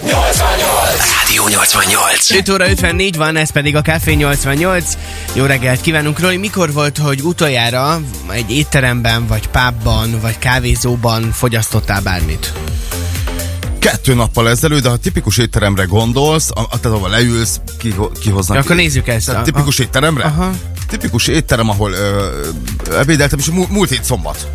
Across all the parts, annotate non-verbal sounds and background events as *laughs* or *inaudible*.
Rádió 88. 5 óra 54 van, ez pedig a Café 88. Jó reggelt kívánunk, Roy. Mikor volt, hogy utoljára egy étteremben, vagy pubban, vagy kávézóban fogyasztottál bármit? Kettő nappal ezelőtt, de ha tipikus étteremre gondolsz, a, a, tehát ahol leülsz, ki, kihoznak. Ja, akkor nézzük ezt. Tehát A- tipikus étteremre? Aha. Tipikus étterem, ahol ö, ebédeltem, és múlt, múlt hét szombat.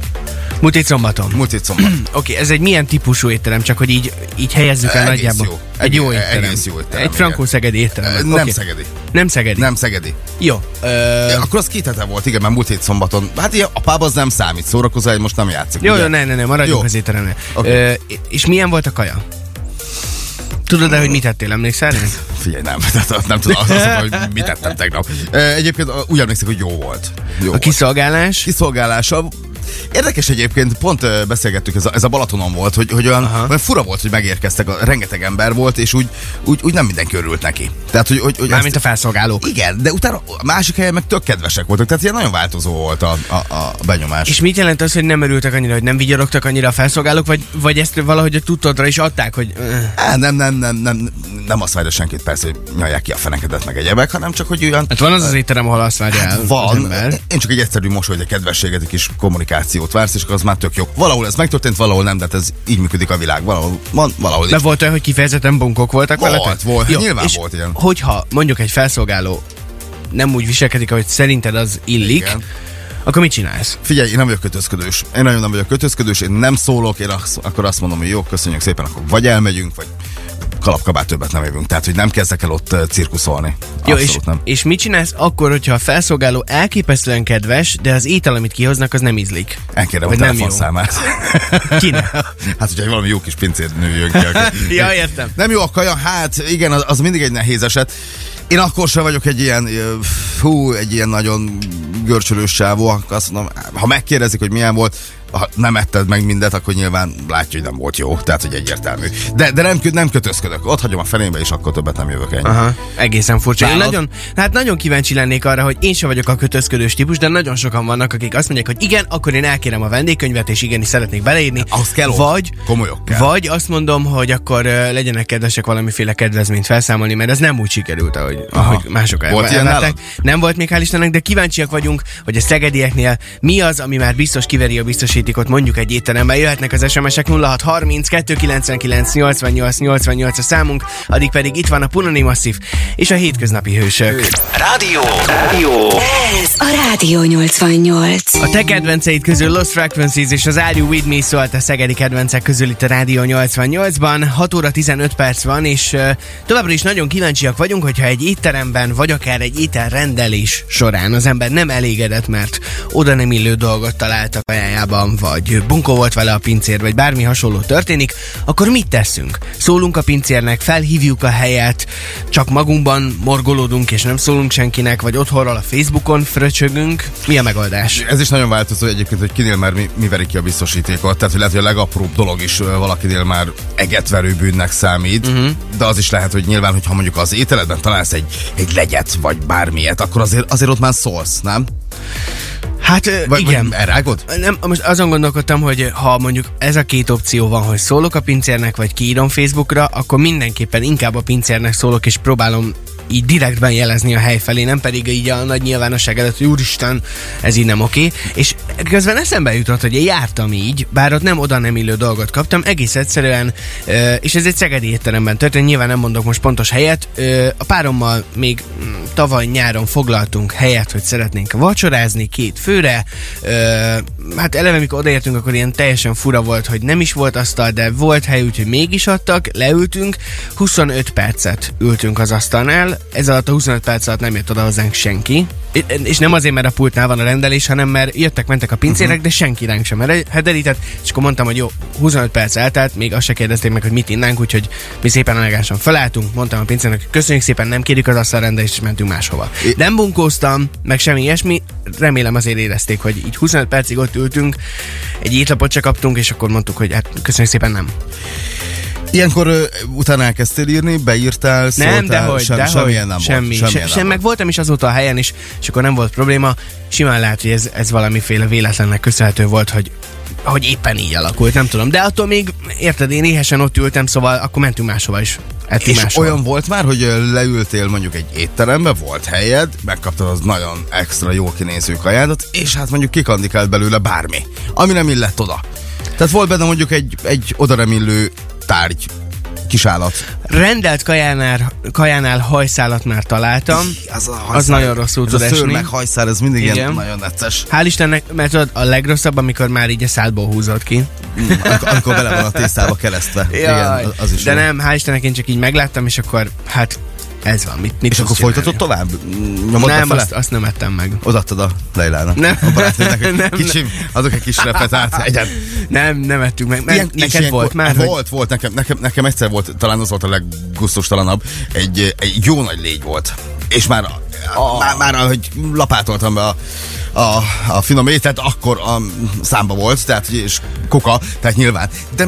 Múlt hét szombaton. Múlt hét szombat. Oké, ez egy milyen típusú étterem, csak hogy így, így helyezzük el Egész nagyjából. jó. Egy jó Egész- étterem. egész jó étterem, Egy frankó-szegedi étterem. Ö, Nem szegedi. Nem szegedi. Nem szegedi. Jó. Ö, akkor az két hete volt, igen, mert múlt hét szombaton. Hát ilyen, a pub az nem számít, szórakozó, hogy most nem játszik. jó, ugye? jó, ne, ne, ne, maradjunk Jó. az étteremnél. Oké. Ö, és milyen volt a kaja? Tudod-e, hogy mit tettél, emlékszel? *laughs* Figyelj, nem, *laughs* nem tudom, azt mondom, hogy mit tettem tegnap. Egyébként úgy emlékszik, hogy jó volt. Jó A volt. kiszolgálás? kiszolgálása. Érdekes egyébként, pont beszélgettük, ez a, ez a Balatonon volt, hogy, hogy olyan, Aha. olyan fura volt, hogy megérkeztek, a, rengeteg ember volt, és úgy, úgy, úgy nem mindenki örült neki. Tehát, hogy, hogy, hogy Mármint a felszolgálók. Igen, de utána a másik helyen meg tök kedvesek voltak, tehát ilyen nagyon változó volt a, a, a benyomás. És mit jelent az, hogy nem örültek annyira, hogy nem vigyorogtak annyira a felszolgálók, vagy, vagy ezt valahogy a tudtodra is adták, hogy... Á, nem, nem, nem, nem, nem azt várja senkit persze, hogy nyalják ki a fenekedet meg egyebek, hanem csak, hogy olyan Hát van az az étterem, ahol azt várja el az van, ember. én csak egy egyszerű mosoly, egy kedvességet, egy kis kommunikációt vársz, és akkor az már tök jó. Valahol ez megtörtént, valahol nem, de hát ez így működik a világ. Valahol van, valahol De volt olyan, hogy kifejezetten bunkok voltak Volt, veletek? volt. Hát nyilván és volt ilyen. hogyha mondjuk egy felszolgáló nem úgy viselkedik, ahogy szerinted az illik, Igen. akkor mit csinálsz? Figyelj, én nem vagyok kötözködős. Én nagyon nem vagyok kötözködős, én nem szólok, én akkor azt mondom, hogy jó, köszönjük szépen, akkor vagy elmegyünk, vagy kalapkabát többet nem jövünk. Tehát, hogy nem kezdek el ott cirkuszolni. Jó, Abszolút és, nem. és mit csinálsz akkor, hogyha a felszolgáló elképesztően kedves, de az étel, amit kihoznak, az nem ízlik? Elkérem a Vagy nem telefonszámát. *laughs* Kinek? *laughs* hát, hogyha valami jó kis pincérnő jön ki. akkor- *laughs* Ja, értem. Nem jó a kaja? Hát igen, az, az mindig egy nehéz eset. Én akkor sem vagyok egy ilyen, fú, egy ilyen nagyon görcsölős akkor azt mondom, ha megkérdezik, hogy milyen volt, ha nem etted meg mindet, akkor nyilván látja, hogy nem volt jó. Tehát, hogy egyértelmű. De, de nem, nem kötözködök. Ott hagyom a fenébe, és akkor többet nem jövök ennyi. Aha, egészen furcsa. Én nagyon, hát nagyon kíváncsi lennék arra, hogy én sem vagyok a kötözködős típus, de nagyon sokan vannak, akik azt mondják, hogy igen, akkor én elkérem a vendégkönyvet, és igenis szeretnék beleírni. Ahhoz kell ott. vagy, Komolyok kell. vagy azt mondom, hogy akkor legyenek kedvesek valamiféle kedvezményt felszámolni, mert ez nem úgy sikerült, ahogy, ahogy mások el- Volt nálad? Nem volt még hál' Istennek, de kíváncsiak vagyunk, hogy a szegedieknél mi az, ami már biztos kiveri a biztosítékot mondjuk egy étteremben. Jöhetnek az SMS-ek 0630 299 88 88 a számunk, addig pedig itt van a Punani Masszív és a hétköznapi hősök. Rádió. Rádió. Ez a Rádió 88. A te kedvenceid közül Lost Frequencies és az Are You With Me szólt a szegedi kedvencek közül itt a Rádió 88-ban. 6 óra 15 perc van, és uh, továbbra is nagyon kíváncsiak vagyunk, hogyha egy étteremben, vagy akár egy ételrendelés során az ember nem elégedett, mert oda nem illő dolgot talált a kajájában, vagy bunkó volt vele a pincér, vagy bármi hasonló történik, akkor mit teszünk? Szólunk a pincérnek, felhívjuk a helyet, csak magunkban morgolódunk és nem szólunk senkinek, vagy otthonról a Facebookon fröcsögünk. Mi a megoldás? Ez is nagyon változó egyébként, hogy kinél már mi, mi veri ki a biztosítékot. Tehát, hogy lehet, hogy a legapróbb dolog is valakinél már egetverő bűnnek számít, uh-huh. de az is lehet, hogy nyilván, hogyha mondjuk az ételedben találsz egy, egy legyet, vagy bármilyet, akkor azért, azért ott már szólsz, nem? Hát Vagy, igen. Vagy elrágod? Nem, most azon gondolkodtam, hogy ha mondjuk ez a két opció van, hogy szólok a pincérnek, vagy kiírom Facebookra, akkor mindenképpen inkább a pincérnek szólok, és próbálom így direktben jelezni a hely felé, nem pedig így a nagy nyilvánosság előtt, hogy úristen, ez így nem oké. És közben eszembe jutott, hogy én jártam így, bár ott nem oda nem illő dolgot kaptam, egész egyszerűen, és ez egy szegedi étteremben történt, nyilván nem mondok most pontos helyet, a párommal még mm, tavaly nyáron foglaltunk helyet, hogy szeretnénk vacsorázni két főre, hát eleve mikor odaértünk, akkor ilyen teljesen fura volt, hogy nem is volt asztal, de volt hely, úgyhogy mégis adtak, leültünk, 25 percet ültünk az asztalnál, ez alatt a 25 perc alatt nem jött oda hozzánk senki, és nem azért, mert a pultnál van a rendelés, hanem mert jöttek, mentek a pincérek, uh-huh. de senki ránk sem hederített, és akkor mondtam, hogy jó, 25 perc eltelt, még azt se kérdezték meg, hogy mit innánk, úgyhogy mi szépen elegásan felálltunk, mondtam a pincérnek, hogy köszönjük szépen, nem kérjük az asztalrendelést, és mentünk máshova. I- Nem bunkóztam, meg semmi ilyesmi, remélem azért érezték, hogy így 25 percig ott ültünk, egy étlapot se kaptunk, és akkor mondtuk, hogy hát köszönjük szépen, nem. Ilyenkor ö, utána elkezdtél írni, beírtál, Nem, szóltál, dehogy, sem, dehogy. semmilyen nem semmi, volt. se, Semmilyen sem, nem meg volt. voltam is azóta a helyen is, és akkor nem volt probléma. Simán lehet, hogy ez, ez valamiféle véletlennek köszönhető volt, hogy hogy éppen így alakult, nem tudom. De attól még, érted, én éhesen ott ültem, szóval akkor mentünk máshova is. Ettünk És máshol. olyan volt már, hogy leültél mondjuk egy étterembe, volt helyed, megkaptad az nagyon extra jó kinéző kajádat, és hát mondjuk kikandikált belőle bármi, ami nem illett oda. Tehát volt benne mondjuk egy, egy odaremillő tárgy, kis állat. Rendelt kajánál, kajánál hajszálat már találtam. Az, a Az nagyon rosszul ez tud a szőr esni. meg hajszál, ez mindig Igen. ilyen nagyon necces. Hál' Istennek, mert tudod, a legrosszabb, amikor már így a szádból húzott ki. Amikor, amikor bele van a tésztába keresztve. Jaj, Igen, az is de jó. nem, hál' Istennek én csak így megláttam, és akkor hát ez van. Mit, mit És akkor folytatod tovább? Nyomod Nem, azt, azt nem ettem meg. Odaadtad a Leilának. Nem. A barátnőnek, hogy *laughs* Nem, kicsim, azok egy kis repet át. *laughs* Egyen. Nem, nem ettük meg. Ilyen- neked ilyenkor- volt már, hogy Volt, volt. Nekem, nekem, nekem egyszer volt, talán az volt a leggusztustalanabb. Egy, egy jó nagy légy volt. És már, Ah. már, már ahogy lapátoltam be a, a, a finom ételt, akkor a számba volt, tehát és kuka, tehát nyilván. De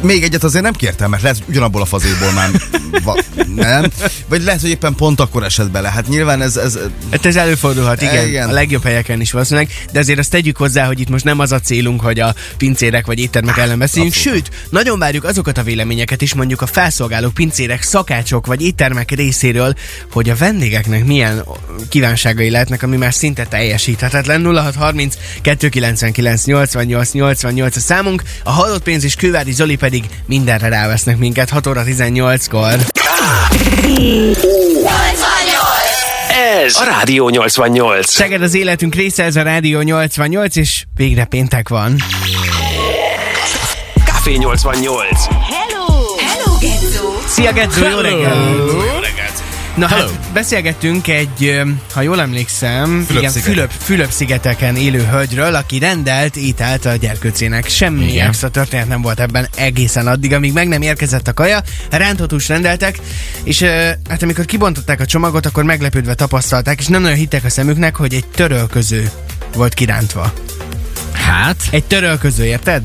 még egyet azért nem kértem, mert lehet, hogy ugyanabból a fazéból már va, nem. Vagy lehet, hogy éppen pont akkor esett bele. Hát nyilván ez, ez Hát ez előfordulhat, igen, Igen. a legjobb helyeken is valószínűleg, de azért azt tegyük hozzá, hogy itt most nem az a célunk, hogy a pincérek vagy éttermek ellen beszéljünk, sőt, nagyon várjuk azokat a véleményeket is, mondjuk a felszolgálók, pincérek, szakácsok vagy éttermek részéről, hogy a vendégeknek milyen kívánságai lehetnek, ami már szinte teljesíthetetlen. 0630 299 88 88 a számunk, a halott pénz és Kővári Zoli pedig mindenre rávesznek minket 6 óra 18-kor. Ez a Rádió 88. Szeged az életünk része, ez a Rádió 88, és végre péntek van. Café 88. Hello! Hello, Gezzó! Szia, reggel! jó reggelt. Na hát, beszélgettünk egy, ha jól emlékszem, igen, Fülöp-szigetek. Fülöp, Fülöp-szigeteken élő hölgyről, aki rendelt ételt a gyerkőcének. Semmi Igen. extra történet nem volt ebben egészen addig, amíg meg nem érkezett a kaja, rántott rendeltek, és hát amikor kibontották a csomagot, akkor meglepődve tapasztalták, és nem nagyon hittek a szemüknek, hogy egy törölköző volt kirántva. Hát, Egy törölköző, érted?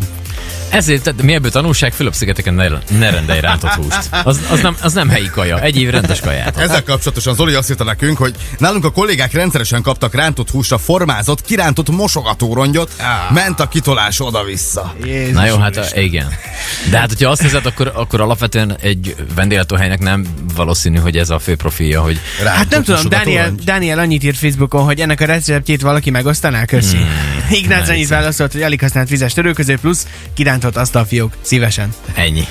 Ezért, tehát mi ebből tanulság, Fülöp-szigeteken ne, ne rendelj rántott húst. Az, az, nem, az nem helyi kaja, egy év rendes kaját. Ezzel kapcsolatosan Zoli azt írta nekünk, hogy nálunk a kollégák rendszeresen kaptak rántott húsra formázott, kirántott mosogatórongyot, Ah. ment a kitolás oda-vissza. Jézus Na jó, hát a, igen. De hát, hogyha azt nézed, akkor, akkor alapvetően egy vendéglátóhelynek nem valószínű, hogy ez a fő profilja, hogy Rántott Hát nem tudom, Daniel, mosogatórongy. Daniel annyit írt Facebookon, hogy ennek a receptjét valaki megosztaná, köszi. Hmm, Ignác annyit válaszolt, hogy alig használt vizes törőköző plusz kirántott asztalfiók. Szívesen. ennyi.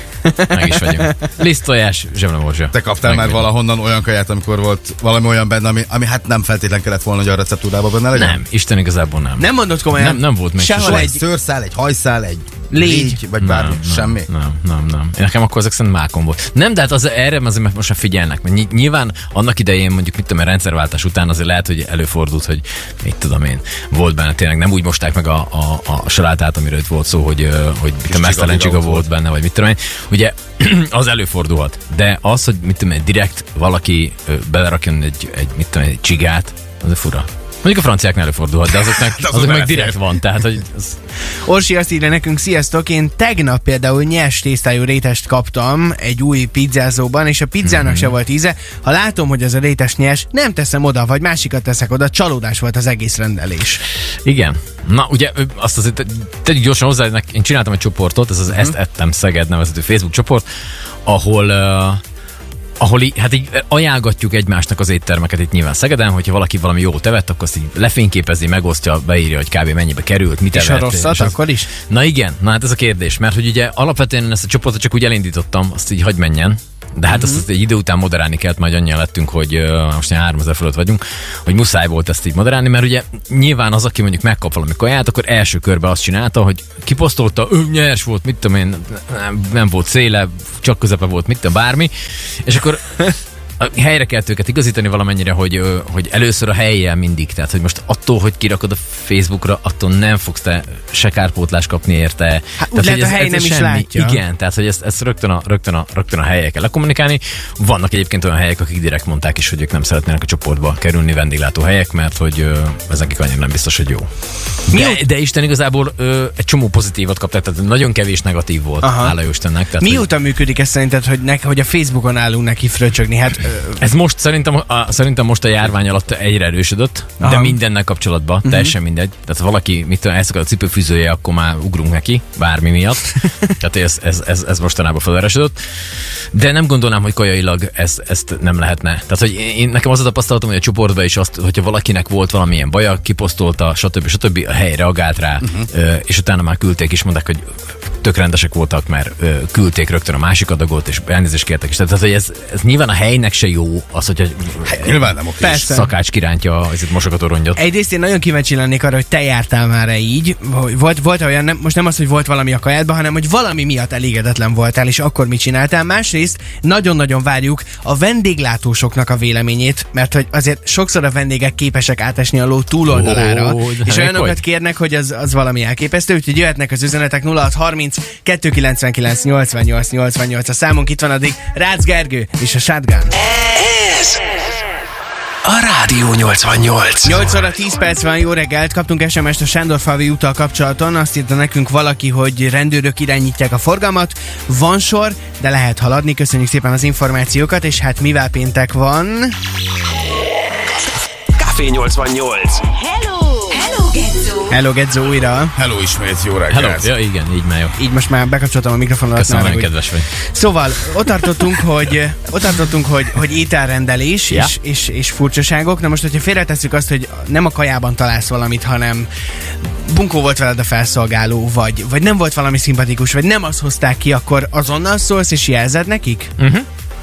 Meg is vagyunk. Lisztojás, zsemlemorzsa. Te kaptál Meg már vagyunk. valahonnan olyan kaját, amikor volt valami olyan benne, ami, ami hát nem feltétlen kellett volna, hogy a receptúrában benne legyen? Nem, Isten igazából nem. Nem mondod komolyan? Nem- nem volt még Sehol sose. Egy szőrszál, egy hajszál, egy Légy. légy, vagy bármi, nem, semmi. Nem, nem, nem. Nekem akkor ezek szerint mákon volt. Nem, de hát az, erre azért mert most már figyelnek. Mert ny- nyilván annak idején mondjuk, mit tudom, én, rendszerváltás után azért lehet, hogy előfordult, hogy mit tudom én, volt benne tényleg, nem úgy mosták meg a, a, a salátát, amiről itt volt szó, hogy, hogy mit tudom, mesztelen csiga volt benne, vagy mit tudom én. Ugye *clears throat* az előfordulhat. De az, hogy mit tudom én, direkt valaki belerakjon egy, egy, mit tudom én, egy csigát, az fura. Mondjuk a franciáknál előfordulhat, de azoknak, *laughs* azok azok meg direkt van, tehát hogy *laughs* az, Orsi azt írja nekünk, sziasztok, én tegnap például nyers tésztájú rétest kaptam egy új pizzázóban, és a pizzának Mhm. se volt íze. Ha látom, hogy az a rétes nyers, nem teszem oda, vagy másikat teszek oda, csalódás volt az egész rendelés. Igen. Na, ugye azt azért te- tegyük gyorsan hozzá, én csináltam egy csoportot, ez az Mhm. Ezt Ettem Szeged nevezető Facebook csoport, ahol uh, ahol így, hát így ajánlgatjuk egymásnak az éttermeket itt nyilván Szegeden, hogyha valaki valami jót evett, akkor azt így lefényképezi, megosztja, beírja, hogy kb. mennyibe került, mit És a evett. rosszat és az- akkor is? Na igen, na hát ez a kérdés, mert hogy ugye alapvetően ezt a csoportot csak úgy elindítottam, azt így hagy menjen, de hát Mhm. azt, egy idő után moderálni kellett, majd annyian lettünk, hogy uh, most ilyen 3000 fölött vagyunk, hogy muszáj volt ezt így moderálni, mert ugye nyilván az, aki mondjuk megkap valami kaját, akkor első körben azt csinálta, hogy kiposztolta, ő nyers volt, mit tudom én, nem, nem volt széle, csak közepe volt, mit tudom, bármi, és akkor helyre kell őket igazítani valamennyire, hogy, hogy először a helyjel mindig. Tehát, hogy most attól, hogy kirakod a Facebookra, attól nem fogsz te se kárpótlást kapni érte. Hát úgy tehát, lehet, hogy a hely nem is látja. Igen, tehát, hogy ezt, ezt rögtön, a, rögtön, a, rögtön a helyek kell lekommunikálni. Vannak egyébként olyan helyek, akik direkt mondták is, hogy ők nem szeretnének a csoportba kerülni vendéglátó helyek, mert hogy ö, ez nekik annyira nem biztos, hogy jó. De, de Isten igazából ö, egy csomó pozitívat kaptak, tehát nagyon kevés negatív volt, Aha. hála Istennek. Tehát, hogy- Mióta működik ez szerinted, hogy, ne, hogy a Facebookon állunk neki fröcsögni? Hát Ez most szerintem, a, szerintem most a járvány alatt egyre erősödött, Aha. de mindennel kapcsolatban, uh-huh. teljesen mindegy. Tehát valaki, mit tudom, elszakad a cipőfűzője, akkor már ugrunk neki, bármi miatt. *laughs* Tehát ez, ez, ez, ez mostanában felerősödött. De nem gondolnám, hogy kajailag ez, ezt nem lehetne. Tehát, hogy én, nekem az a tapasztalatom, hogy a csoportban is azt, hogyha valakinek volt valamilyen baja, kiposztolta, stb. stb. a hely reagált rá, uh-huh. és utána már küldték is, mondták, hogy tök rendesek voltak, mert küldték rögtön a másik adagot, és elnézést kértek is. Tehát, hogy ez, ez nyilván a helynek se jó, az, hogy Nyilván nem oké. Persze. szakács kirántja ezért mosogatórongyot. Egyrészt én nagyon kíváncsi lennék arra, hogy te jártál már így, hogy volt, volt olyan, nem, most nem az, hogy volt valami a kajádban, hanem hogy valami miatt elégedetlen voltál, és akkor mit csináltál. Másrészt nagyon-nagyon várjuk a vendéglátósoknak a véleményét, mert hogy azért sokszor a vendégek képesek átesni a ló túloldalára, de és remek olyanokat vagy. kérnek, hogy az, az valami elképesztő, úgyhogy jöhetnek az üzenetek 0630 299 88 88 a számunk itt van addig Rácz Gergő és a Shotgun. Ez a Rádió 88. 8 óra 10 perc van, jó reggelt, kaptunk SMS-t a Sándorfalvi úttal kapcsolaton, azt írta nekünk valaki, hogy rendőrök irányítják a forgalmat, van sor, de lehet haladni, köszönjük szépen az információkat, és hát mivel péntek van, Café 88. Hello! Hello! Hello Gedzo újra, Hello ismét, jó Hello. reggelt. Ja, igen, így már jó. így most már bekapcsoltam a mikrofonodat. Köszönöm, nagyon kedves vagy. Szóval ott tartottunk, hogy, ott tartottunk, hogy, hogy ételrendelés Ja. és, és, és furcsaságok. Na most, hogyha félretesszük azt, hogy nem a kajában találsz valamit, hanem bunkó volt veled a felszolgáló, vagy, vagy nem volt valami szimpatikus, vagy nem azt hozták ki, akkor azonnal szólsz és jelzed nekik? Uh-huh.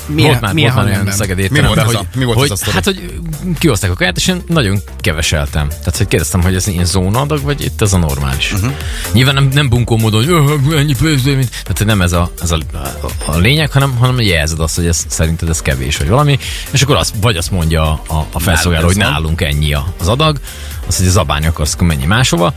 Milyen, volt már, milyen volt már olyan Mi volt ez hogy, a- mi volt hogy, ez a? Hát, hogy kihozták a kaját, és én nagyon keveseltem. Tehát, hogy kérdeztem, hogy ez ilyen zónaadag, vagy itt ez a normális. Uh-huh. Nyilván nem, nem bunkó módon, hogy "Öh, ennyi pénz, mint... Tehát nem ez a, ez a, a, a lényeg, hanem, hanem jelzed azt, hogy ez, szerinted ez kevés, vagy valami, és akkor azt, vagy azt mondja a, a felszolgáló, hogy nálunk ennyi a- az adag, azt, hogy zabálni akarsz, akkor menj máshova.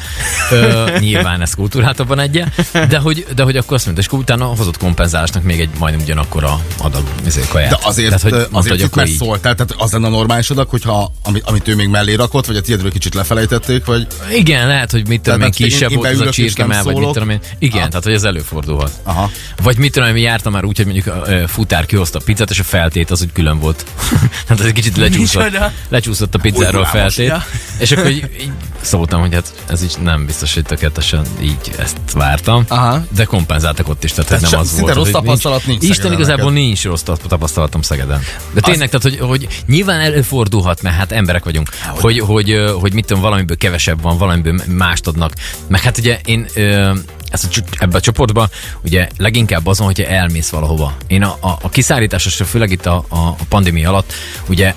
Ö, nyilván ez kultúrátokban egye, de hogy, de hogy akkor azt mondta, és akkor utána hozott kompenzálásnak még egy majdnem ugyanakkor a adag ezért kaját. De azért, Tehát, hogy Tehát, mondta, azért hogy akkor így. szóltál, tehát az lenne a normális adag, hogyha amit, amit ő még mellé rakott, vagy a tiédről kicsit lefelejtették, vagy Igen, lehet, hogy mit tudom én, kisebb volt az a csirkemel, vagy mit tudom én. Igen, Aha. tehát hogy ez előfordulhat. Aha. Vagy mit tudom én, jártam már úgy, hogy mondjuk a futár kihozta a pizzát, és a feltét az úgy külön volt. *laughs* tehát ez egy kicsit lecsúszott, lecsúszott a pizzáról a feltét. És akkor így, így szóltam, hogy hát ez így nem biztos, hogy tökéletesen így ezt vártam. Aha. De kompenzáltak ott is, tehát, Tehát nem az volt. rossz tapasztalat nincs Isten Szegeden igazából neked. nincs rossz tap- tapasztalatom Szegeden. De tényleg, tehát, hogy, hogy nyilván előfordulhat, mert hát emberek vagyunk, hogy, hogy, hogy, hogy mit tudom, valamiből kevesebb van, valamiből mást adnak. Meg hát ugye én ö, ezt a, ebbe a csoportba ugye leginkább azon, hogyha elmész valahova. Én a, a, a kiszállításra, főleg itt a, a, a pandémia alatt, ugye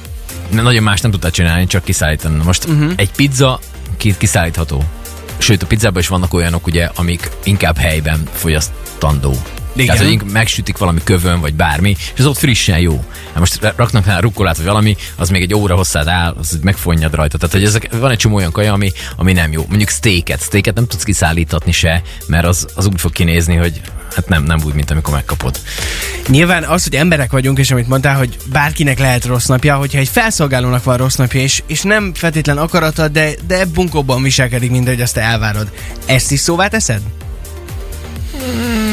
nagyon más nem tudtál csinálni, csak kiszállítani. Most uh-huh. egy pizza ki, kiszállítható. Sőt, a pizzában is vannak olyanok, ugye, amik inkább helyben fogyasztandó. Igen. Tehát, hogy megsütik valami kövön, vagy bármi, és az ott frissen jó. Hát most ra- raknak rá rukkolát, vagy valami, az még egy óra hosszád áll, az így megfonnyad rajta. Tehát, hogy ezek, van egy csomó olyan kaja, ami, ami nem jó. Mondjuk steaket, steaket nem tudsz kiszállítatni se, mert az, az úgy fog kinézni, hogy hát nem, nem úgy, mint amikor megkapod. Nyilván az, hogy emberek vagyunk, és amit mondtál, hogy bárkinek lehet rossz napja, hogyha egy felszolgálónak van rossz napja, és, és nem feltétlen akarata, de, de bunkóban viselkedik, mint hogy azt te elvárod. Ezt is szóvá teszed?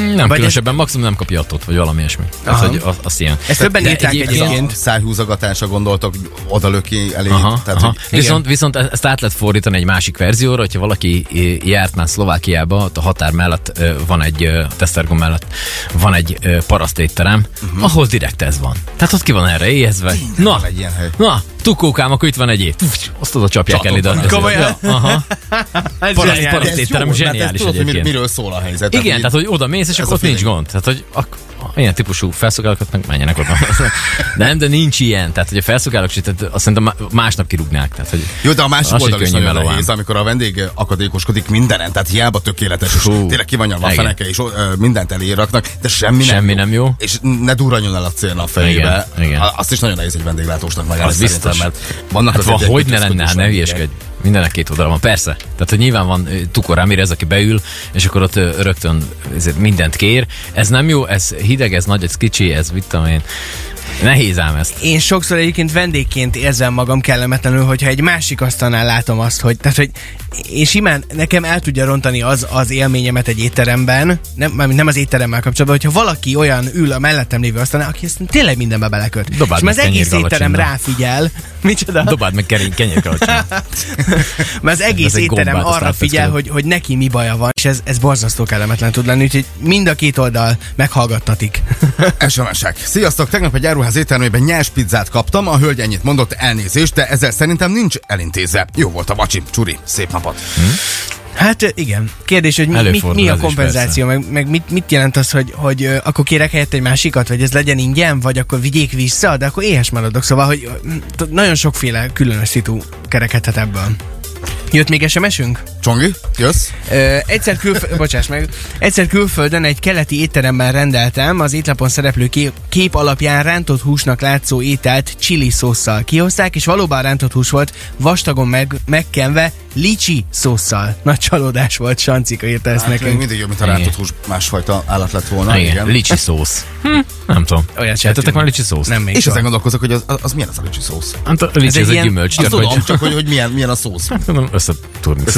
Nem Vagy különösebben, maximum nem kapja attot, vagy valami ilyesmi. Tehát, Aha. hogy az, azt ilyen. Ezt többen írták egyébként- szájhúzogatásra gondoltok, oda löki elé. Aha, tehát, aha. Hogy, Viszont, viszont e- ezt át lehet fordítani egy másik verzióra, hogyha valaki járt már Szlovákiába, ott a határ mellett van egy, Tesztergom mellett van egy parasztétterem, uh-huh. ahol direkt ez van. Tehát ott ki van erre éhezve. Na, egy ilyen hely. na, tukókám, akkor itt van egy év. Azt oda csapják el ide. Komolyan? Aha. Ez Paraszt- zseniális. paraszt- étterem zseniális tudod, egyébként. miről szól a helyzet. Igen, tehát hogy oda mész, és akkor ott nincs gond. Tehát, hogy ak- ilyen típusú felszolgálókat meg menjenek oda. *laughs* Nem, de nincs ilyen. Tehát, hogy a felszolgálók tehát azt szerintem má- másnap kirúgnák. Tehát, hogy Jó, de a másik Az oldal is nagyon nehéz, amikor a vendég akadékoskodik mindenen, tehát hiába tökéletes, és Fú. tényleg kivannyalva a feneke, és ö, mindent eléraknak, de semmi, Semmi nem jó. És ne durranjon el a célna a fejébe. Igen, igen. Azt is nagyon nehéz egy vendéglátósnak megállni Az biztos. mert vannak Hát van, hogy ne lenne, hát ne hülyeskedj. Mindenek két oldala van, persze. Tehát, hogy nyilván van tukor Ramirez, aki beül, és akkor ott rögtön mindent kér. Ez nem jó, ez hideg, ez nagy, ez kicsi, ez mit tudom én. Nehéz ám ezt. Én sokszor egyébként vendégként érzem magam kellemetlenül, hogyha egy másik asztalnál látom azt, hogy, tehát, hogy én simán nekem el tudja rontani az, az élményemet egy étteremben, nem, nem az étteremmel kapcsolatban, hogyha valaki olyan ül a mellettem lévő asztalnál, aki ezt tényleg mindenbe beleköt. Dobáld és már az meg egész étterem ráfigyel. *laughs* Micsoda? Dobáld meg kerény kenyérkalacsony. *laughs* *laughs* Mert az egész Ez étterem gombát, arra figyel, hogy, hogy neki mi baja van, és ez, ez borzasztó kellemetlen tud lenni, úgyhogy mind a két oldal meghallgattatik. *laughs* SMS-ek. Sziasztok, tegnap egy áruház éttermében nyers pizzát kaptam, a hölgy ennyit mondott elnézést, de ezzel szerintem nincs elintézve. Jó volt a vacsi, csuri, szép napot. Hát igen. Kérdés, hogy mi, mi, mi a kompenzáció, meg, meg mit, mit jelent az, hogy, hogy ö, akkor kérek helyett egy másikat, vagy ez legyen ingyen, vagy akkor vigyék vissza, de akkor éhes maradok. Szóval, hogy nagyon sokféle különös szitu kerekedhet ebből. Jött még SMS-ünk? Csongi, jössz? Ö, egyszer, külf- *laughs* bocsáss meg, egyszer külföldön egy keleti étteremben rendeltem az étlapon szereplő kép, kép alapján rántott húsnak látszó ételt chili szószal. Kihozták, és valóban rántott hús volt, vastagon meg, megkenve, licsi szószal. Nagy csalódás volt, Sancika írta ezt Hát nekünk. mindig jobb, mint a rántott hús másfajta állat lett volna. Na, igen. Licsi szósz. Hm, nem tudom. Olyat se Ettetek ettünk. már licsi szószt? Nem még És ezen gondolkozok, hogy az, az, az milyen az a licsi szósz. Hát a licsi Ez ez, egy gyümölcs. Azt tudom, csak hogy, hogy milyen, milyen a szósz. Tudom összetúrni. *laughs*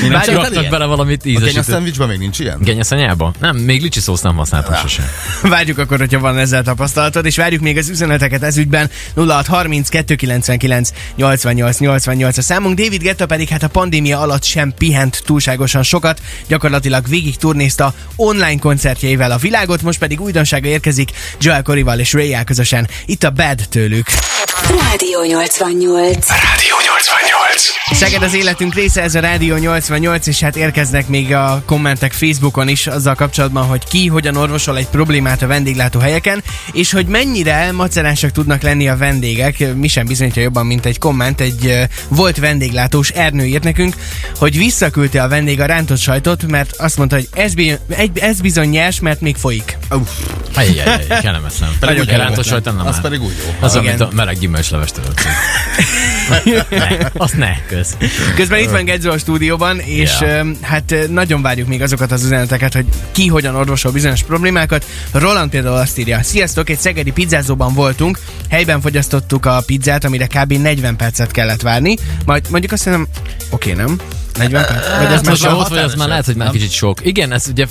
Nem Csak csináltad raktak bele valamit A kenya ízesített. szendvicsben még nincs ilyen? Genyeszanyába? Nem, még licsi szószt nem használtam Ja. sosem. *laughs* Várjuk akkor, hogyha van ezzel tapasztalatod, és várjuk még az üzeneteket ez ügyben 0630 299 88 88 a számunk. David Getta pedig hát a pandémia alatt sem pihent túlságosan sokat, gyakorlatilag végig turnézta online koncertjeivel a világot, most pedig újdonsága érkezik Joel Corrival és ray közösen. Itt a Bad tőlük. Rádió 88. Rádió 88. Szeged az életünk része, ez a Rádió 88, és hát érkeznek még a kommentek Facebookon is azzal kapcsolatban, hogy ki hogyan orvosol egy problémát a vendéglátó helyeken, és hogy mennyire macerásak tudnak lenni a vendégek. Mi sem bizonyítja jobban, mint egy komment. Egy volt vendéglátós Ernő írt nekünk, hogy visszaküldte a vendég a rántott sajtot, mert azt mondta, hogy ez, bi- egy, ez bizony nyers, mert még folyik. Ajjajjaj, kellemetlen. Pedig úgy kellemetlen. rántott sajton nem Az áll. pedig úgy jó. Az, amit a meleg gyümölcslevest tudod. ne, azt ne, kösz. Közben itt van Gedzo a stúdióban, és yeah. hát nagyon várjuk még azokat az üzeneteket, hogy ki hogyan orvosol bizonyos problémákat. Roland például azt írja, sziasztok, egy szegedi pizzázóban voltunk, helyben fogyasztottuk a pizzát, amire kb. 40 percet kellett várni, majd mondjuk azt hiszem, oké, nem? 40 perc? Vagy ez Ez most már ott vagy, az már lehet, hogy már nem? kicsit sok. Igen, ez ugye,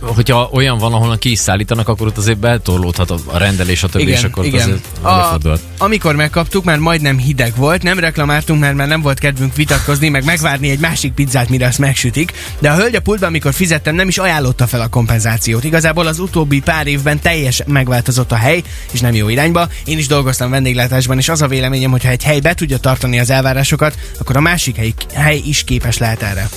hogyha olyan van, ahol ki is szállítanak, akkor ott azért betorlódhat a rendelés, a többi, és akkor ott azért előfordulhat. amikor megkaptuk, már majdnem hideg volt, nem reklamáltunk, mert már nem volt kedvünk vitatkozni, meg megvárni egy másik pizzát, mire azt megsütik. De a hölgy a pultban, amikor fizettem, nem is ajánlotta fel a kompenzációt. Igazából az utóbbi pár évben teljes megváltozott a hely, és nem jó irányba. Én is dolgoztam vendéglátásban, és az a véleményem, hogy ha egy hely be tudja tartani az elvárásokat, akkor a másik hely, hely is képes lehet erre.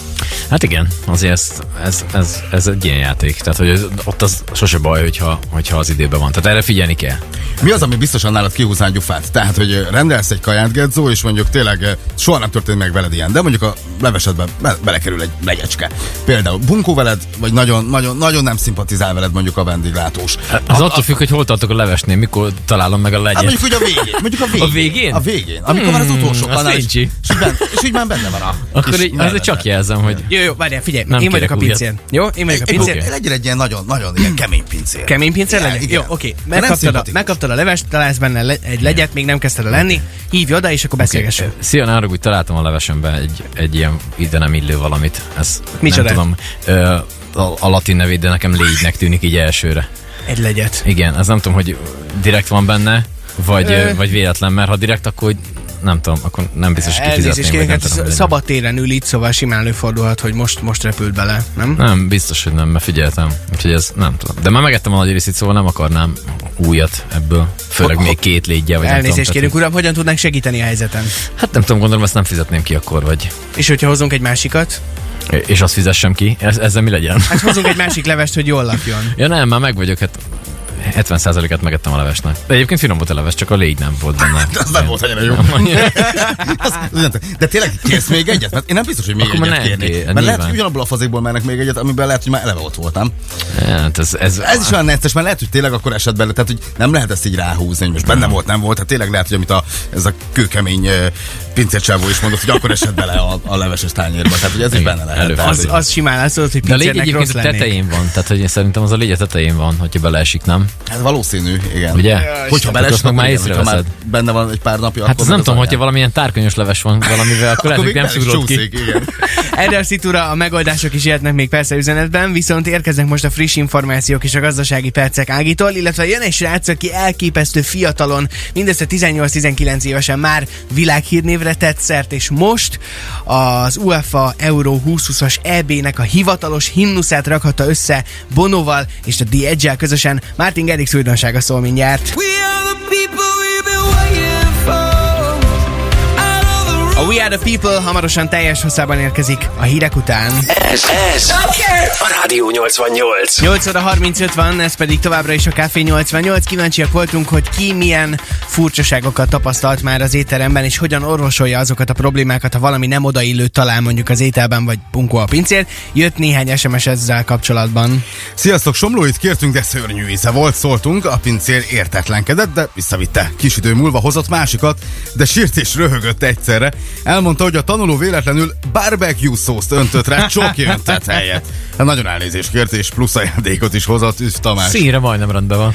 Hát igen, azért ez, ez, ez, ez egy ilyen játék. Tehát, hogy ott az sose baj, hogyha, hogyha az időben van. Tehát erre figyelni kell. Mi az, ami biztosan nálad kihúzná gyufát? Tehát, hogy rendelsz egy kaját, Gedzó, és mondjuk tényleg ö, soha nem történt meg veled ilyen, de mondjuk a levesedbe be- belekerül egy legyecske. Például bunkó veled, vagy nagyon, nagyon, nagyon nem szimpatizál veled mondjuk a vendéglátós. Az attól függ, hogy hol tartok a levesnél, mikor találom meg a Hát legyet. mondjuk, hogy a végén. Mondjuk a *laughs* végén. A végén? A végén. Amikor van az utolsó Hmm, az kanál, és, és, így és így már benne van a *laughs* Akkor így, mellette. csak jelzem, hogy Jó, jó, várjál, figyelj, Nem én vagyok a újat. pincér. Jó, én vagyok a Egy- pincér. egy- Legyen egy ilyen nagyon, nagyon ilyen kemény pincér. Kemény pincér legyen? igen. Jó, oké. Nem Megkaptad, a, megkaptad a levest, találsz benne le, egy legyet, még nem kezdted el lenni, hívj oda, és akkor beszélgessünk. Szia, ne úgy találtam a levesembe egy, egy ilyen ide nem illő valamit. Ez Micsoda? nem tudom. Ö, a, a latin nevét, de nekem légynek tűnik így elsőre. Egy legyet. Igen, ez nem tudom, hogy direkt van benne, vagy, Ö. vagy véletlen, mert ha direkt, akkor hogy nem tudom, akkor nem biztos, hogy Elnézést kifizetném. nem hát tudom, hogy szabad téren ül itt, szóval simán előfordulhat, hogy most, most repült bele, nem? Nem, biztos, hogy nem, mert figyeltem. Úgyhogy ez nem tudom. De már megettem a nagy részét, szóval nem akarnám újat ebből. Főleg még két légyje, vagy Elnézést kérünk, uram, hogyan tudnánk segíteni a helyzeten? Hát nem tudom, gondolom, ezt nem fizetném ki akkor, vagy. És hogyha hozunk egy másikat? És azt fizessem ki. Ez, ezzel mi legyen? Hát hozunk egy *laughs* másik levest, hogy jól lakjon. Ja nem, már meg vagyok, hát 70%-et megettem a levesnek. De egyébként finom volt a leves, csak a légy nem volt benne. *laughs* Az nem volt annyira jó. *laughs* De tényleg kérsz még egyet? Mert én nem biztos, hogy még Akkor egyet kérnék. kér, Mert lehet, hogy ugyanabból a fazékból mennek még egyet, amiben lehet, hogy már eleve ott voltam. Hát ez, ez, Ez is olyan necces, mert lehet, hogy tényleg akkor esett bele, tehát hogy nem lehet ezt így ráhúzni, hogy most benne volt, nem volt, hát tényleg lehet, hogy amit a, ez a kőkemény pincércsávó is mondott, hogy akkor esett bele a, a leveses tányérba. Tehát, hogy ez is benne lehet. Tehát, Az, hogy- az simán látszott, hogy De a légy pincérnek egyébként a tetején van, tehát hogy én szerintem az a légy a tetején van, hogyha beleesik, nem? Hát valószínű, igen. Ugye? Hogyha Akkor belesik, azt meg már igen, hogyha már észreveszed. benne van egy pár napja, Hát akkor az nem tudom, hogyha valamilyen tárkonyos leves van valamivel, akkor akkor nem szugrod ki. igen. *laughs* Erre a szitúra a megoldások is jöhetnek még persze üzenetben, viszont érkeznek most a friss információk és a gazdasági percek Ágitól, illetve jön egy srác, aki elképesztő fiatalon, mindössze 18-19 évesen már világhírnévre tett szert, és most az UEFA Euro 2020-as EB-nek a hivatalos himnuszát rakhatta össze Bonoval és a The Edge-el közösen. Martin Gerrix újdonsága szól mindjárt. A We Are The People hamarosan teljes hosszában érkezik a hírek után. Ez, ez a Rádió 88. 8 óra 35 van, ez pedig továbbra is a Café 88. Kíváncsiak voltunk, hogy ki milyen furcsaságokat tapasztalt már az étteremben, és hogyan orvosolja azokat a problémákat, ha valami nem odaillő talál mondjuk az ételben, vagy bunkó a pincér. Jött néhány SMS ezzel kapcsolatban. Sziasztok, Somlóit kértünk, de szörnyű íze volt, szóltunk, a pincér értetlenkedett, de visszavitte. Kis idő múlva hozott másikat, de sírt és röhögött egyszerre. Elmondta, hogy a tanuló véletlenül barbecue szószt öntött rá csoki öntet helyett. Hát nagyon elnézést kért, és plusz ajándékot is hozott Üsz Tamás. Színre majdnem rendben van.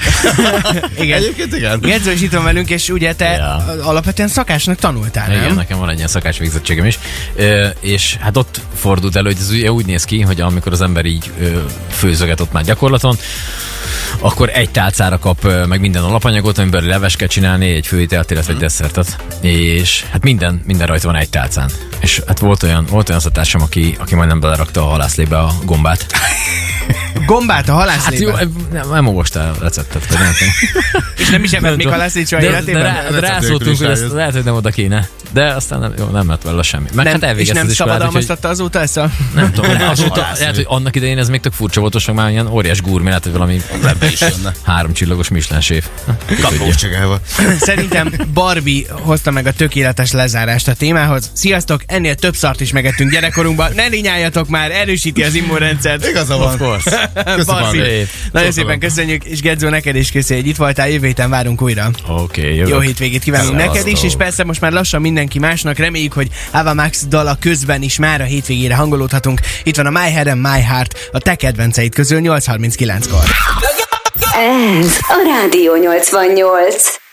*laughs* Igen. Egyébként igen. Gedző is itt van velünk, és ugye te Ja. alapvetően szakásnak tanultál, nem? Igen, nekem van egy ilyen szakács végzettségem is. Ö, és hát ott fordult elő, hogy ez ugye úgy néz ki, hogy amikor az ember így ö, főzöget ott már gyakorlaton, akkor egy tálcára kap meg minden alapanyagot, amiből leves kell csinálni, egy főételt, illetve egy desszertet. És hát minden, minden rajta van egy tálcán. És hát volt olyan, volt olyan szatársam, aki, aki majdnem belerakta a halászlébe a gombát. *laughs* Gombát a Hát halászlébe. jó, nem, nem olvastál a receptet, vagy nem *laughs* és nem is evett még halászlét soha de, de, életében? rá, de Receptről rászóltunk, hogy ezt lehet, hogy nem oda kéne. De aztán nem, jó, nem lett vele semmi. Meg nem, hát és nem az szabadalmaztatta azóta ezt a... nem tudom, *laughs* lehet, azóta, lehet, hogy annak idején ez még tök furcsa volt, most meg már ilyen óriás gurmé, lehet, hogy valami is jönne. három csillagos Michelin séf. Kapós csigával. Szerintem Barbie hozta meg a tökéletes lezárást a témához. Sziasztok, ennél több szart is megettünk gyerekkorunkban. Ne rinyáljatok már, erősíti az immunrendszert. Igaza van. Köszönöm. Nagyon szépen köszönjük, és Gedzó, neked is köszi, hogy itt voltál, jövő héten várunk újra. Oké, okay, jövök. Jó hétvégét kívánunk Szevasztok. neked is, és persze most már lassan mindenki másnak. Reméljük, hogy Ava Max dala közben is már a hétvégére hangolódhatunk. Itt van a My Head and My Heart, a te kedvenceid közül 8.39-kor. Ez a Rádió 88.